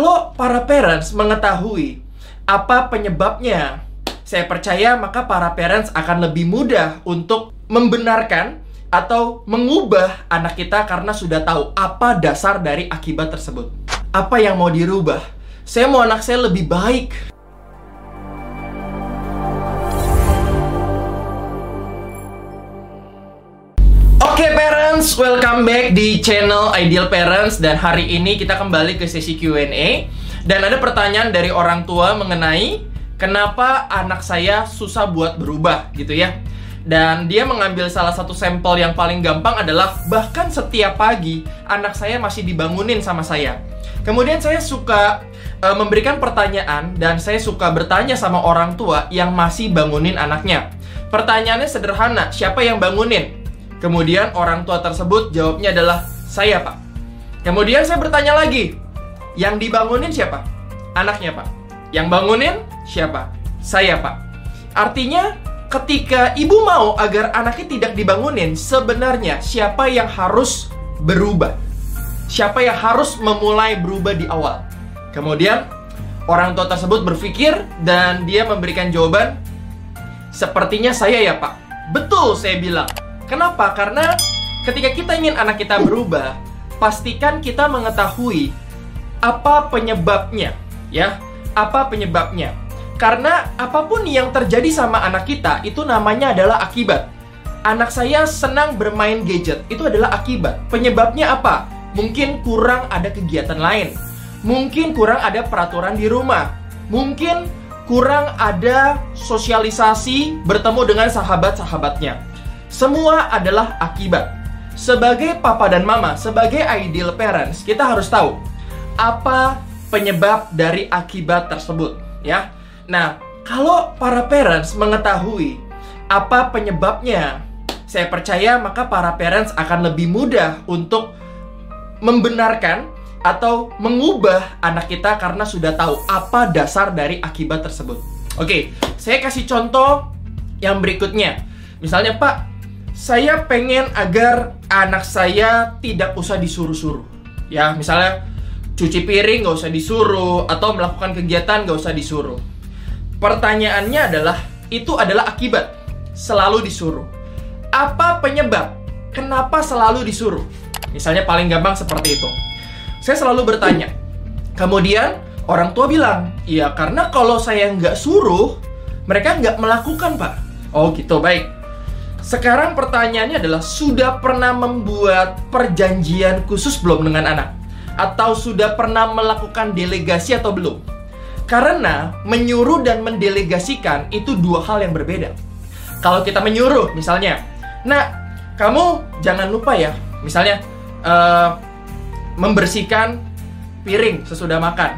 Kalau para parents mengetahui apa penyebabnya, saya percaya maka para parents akan lebih mudah untuk membenarkan atau mengubah anak kita karena sudah tahu apa dasar dari akibat tersebut. Apa yang mau dirubah? Saya mau anak saya lebih baik. Parents, welcome back di channel Ideal Parents dan hari ini kita kembali ke sesi Q&A dan ada pertanyaan dari orang tua mengenai kenapa anak saya susah buat berubah gitu ya. Dan dia mengambil salah satu sampel yang paling gampang adalah bahkan setiap pagi anak saya masih dibangunin sama saya. Kemudian saya suka uh, memberikan pertanyaan dan saya suka bertanya sama orang tua yang masih bangunin anaknya. Pertanyaannya sederhana, siapa yang bangunin? Kemudian orang tua tersebut jawabnya adalah saya pak. Kemudian saya bertanya lagi, yang dibangunin siapa? Anaknya pak. Yang bangunin siapa? Saya pak. Artinya ketika ibu mau agar anaknya tidak dibangunin, sebenarnya siapa yang harus berubah? Siapa yang harus memulai berubah di awal? Kemudian orang tua tersebut berpikir dan dia memberikan jawaban, sepertinya saya ya pak. Betul saya bilang. Kenapa? Karena ketika kita ingin anak kita berubah, pastikan kita mengetahui apa penyebabnya, ya. Apa penyebabnya? Karena apa pun yang terjadi sama anak kita itu namanya adalah akibat. Anak saya senang bermain gadget, itu adalah akibat. Penyebabnya apa? Mungkin kurang ada kegiatan lain. Mungkin kurang ada peraturan di rumah. Mungkin kurang ada sosialisasi bertemu dengan sahabat-sahabatnya semua adalah akibat. Sebagai papa dan mama, sebagai ideal parents, kita harus tahu apa penyebab dari akibat tersebut, ya. Nah, kalau para parents mengetahui apa penyebabnya, saya percaya maka para parents akan lebih mudah untuk membenarkan atau mengubah anak kita karena sudah tahu apa dasar dari akibat tersebut. Oke, saya kasih contoh yang berikutnya. Misalnya, Pak, saya pengen agar anak saya tidak usah disuruh-suruh. Ya, misalnya cuci piring nggak usah disuruh atau melakukan kegiatan nggak usah disuruh. Pertanyaannya adalah itu adalah akibat selalu disuruh. Apa penyebab? Kenapa selalu disuruh? Misalnya paling gampang seperti itu. Saya selalu bertanya. Kemudian orang tua bilang, iya karena kalau saya nggak suruh, mereka nggak melakukan pak. Oh gitu, baik. Sekarang pertanyaannya adalah sudah pernah membuat perjanjian khusus belum dengan anak? Atau sudah pernah melakukan delegasi atau belum? Karena menyuruh dan mendelegasikan itu dua hal yang berbeda. Kalau kita menyuruh misalnya, nah kamu jangan lupa ya, misalnya uh, membersihkan piring sesudah makan.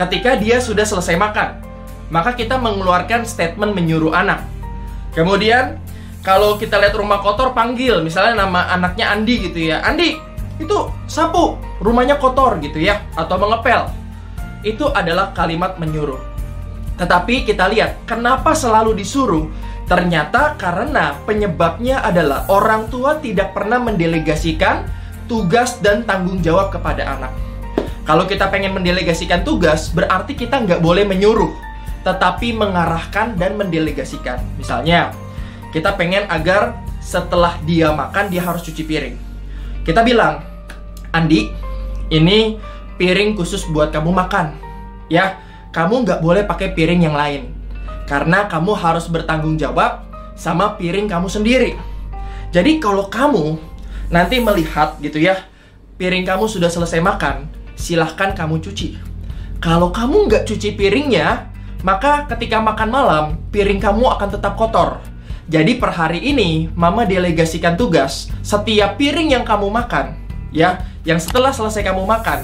Ketika dia sudah selesai makan, maka kita mengeluarkan statement menyuruh anak. Kemudian kalau kita lihat rumah kotor panggil. Misalnya nama anaknya Andi gitu ya. Andi itu sapu. Rumahnya kotor gitu ya. Atau mengepel. Itu adalah kalimat menyuruh. Tetapi kita lihat kenapa selalu disuruh? Ternyata karena penyebabnya adalah orang tua tidak pernah mendelegasikan tugas dan tanggung jawab kepada anak. Kalau kita pengen mendelegasikan tugas berarti kita nggak boleh menyuruh. Tetapi mengarahkan dan mendelegasikan. Misalnya kita pengen agar setelah dia makan dia harus cuci piring. Kita bilang, Andi, ini piring khusus buat kamu makan. Ya, kamu nggak boleh pakai piring yang lain. Karena kamu harus bertanggung jawab sama piring kamu sendiri. Jadi kalau kamu nanti melihat gitu ya, piring kamu sudah selesai makan, silahkan kamu cuci. Kalau kamu nggak cuci piringnya, maka ketika makan malam, piring kamu akan tetap kotor jadi per hari ini, Mama delegasikan tugas setiap piring yang kamu makan, ya, yang setelah selesai kamu makan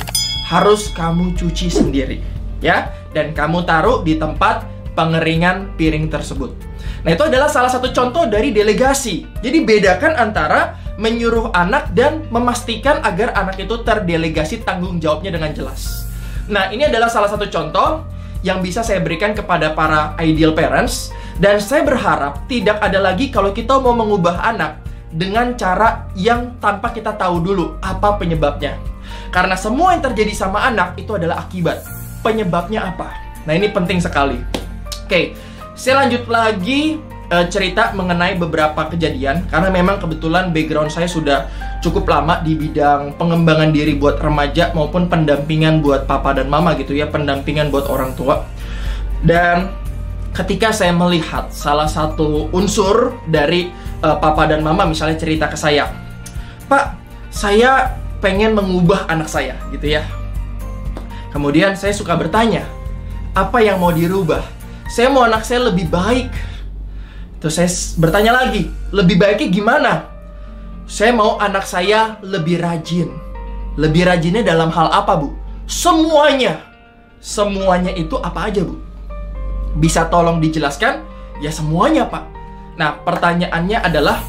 harus kamu cuci sendiri, ya, dan kamu taruh di tempat pengeringan piring tersebut. Nah, itu adalah salah satu contoh dari delegasi. Jadi bedakan antara menyuruh anak dan memastikan agar anak itu terdelegasi tanggung jawabnya dengan jelas. Nah, ini adalah salah satu contoh yang bisa saya berikan kepada para ideal parents dan saya berharap tidak ada lagi kalau kita mau mengubah anak dengan cara yang tanpa kita tahu dulu apa penyebabnya. Karena semua yang terjadi sama anak itu adalah akibat. Penyebabnya apa? Nah, ini penting sekali. Oke, saya lanjut lagi uh, cerita mengenai beberapa kejadian karena memang kebetulan background saya sudah cukup lama di bidang pengembangan diri buat remaja maupun pendampingan buat papa dan mama gitu ya, pendampingan buat orang tua. Dan ketika saya melihat salah satu unsur dari uh, papa dan mama misalnya cerita ke saya, "Pak, saya pengen mengubah anak saya." gitu ya. Kemudian saya suka bertanya, "Apa yang mau dirubah?" Saya mau anak saya lebih baik Terus saya bertanya lagi, lebih baiknya gimana? Saya mau anak saya lebih rajin. Lebih rajinnya dalam hal apa, Bu? Semuanya. Semuanya itu apa aja, Bu? Bisa tolong dijelaskan? Ya semuanya, Pak. Nah, pertanyaannya adalah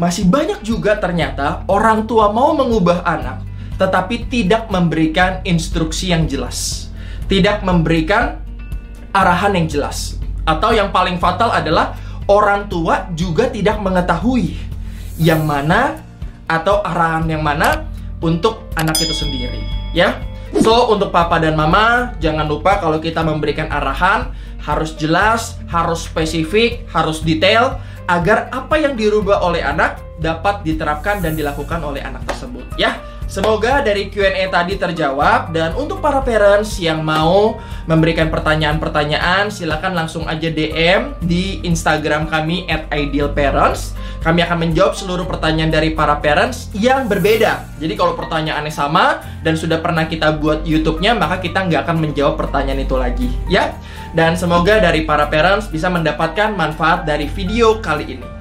masih banyak juga ternyata orang tua mau mengubah anak tetapi tidak memberikan instruksi yang jelas. Tidak memberikan arahan yang jelas. Atau yang paling fatal adalah orang tua juga tidak mengetahui yang mana atau arahan yang mana untuk anak itu sendiri, ya. So, untuk papa dan mama, jangan lupa kalau kita memberikan arahan harus jelas, harus spesifik, harus detail agar apa yang dirubah oleh anak dapat diterapkan dan dilakukan oleh anak tersebut, ya. Semoga dari Q&A tadi terjawab dan untuk para parents yang mau memberikan pertanyaan-pertanyaan silakan langsung aja DM di Instagram kami @idealparents. Kami akan menjawab seluruh pertanyaan dari para parents yang berbeda. Jadi kalau pertanyaannya sama dan sudah pernah kita buat YouTube-nya, maka kita nggak akan menjawab pertanyaan itu lagi, ya. Dan semoga dari para parents bisa mendapatkan manfaat dari video kali ini.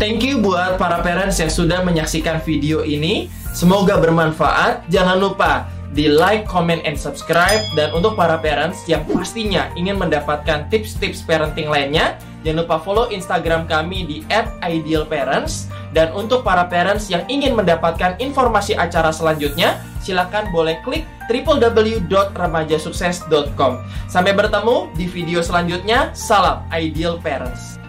Thank you buat para parents yang sudah menyaksikan video ini. Semoga bermanfaat. Jangan lupa di like, comment, and subscribe. Dan untuk para parents yang pastinya ingin mendapatkan tips-tips parenting lainnya, jangan lupa follow Instagram kami di @idealparents. Dan untuk para parents yang ingin mendapatkan informasi acara selanjutnya, silakan boleh klik www.remajasukses.com. Sampai bertemu di video selanjutnya. Salam Ideal Parents.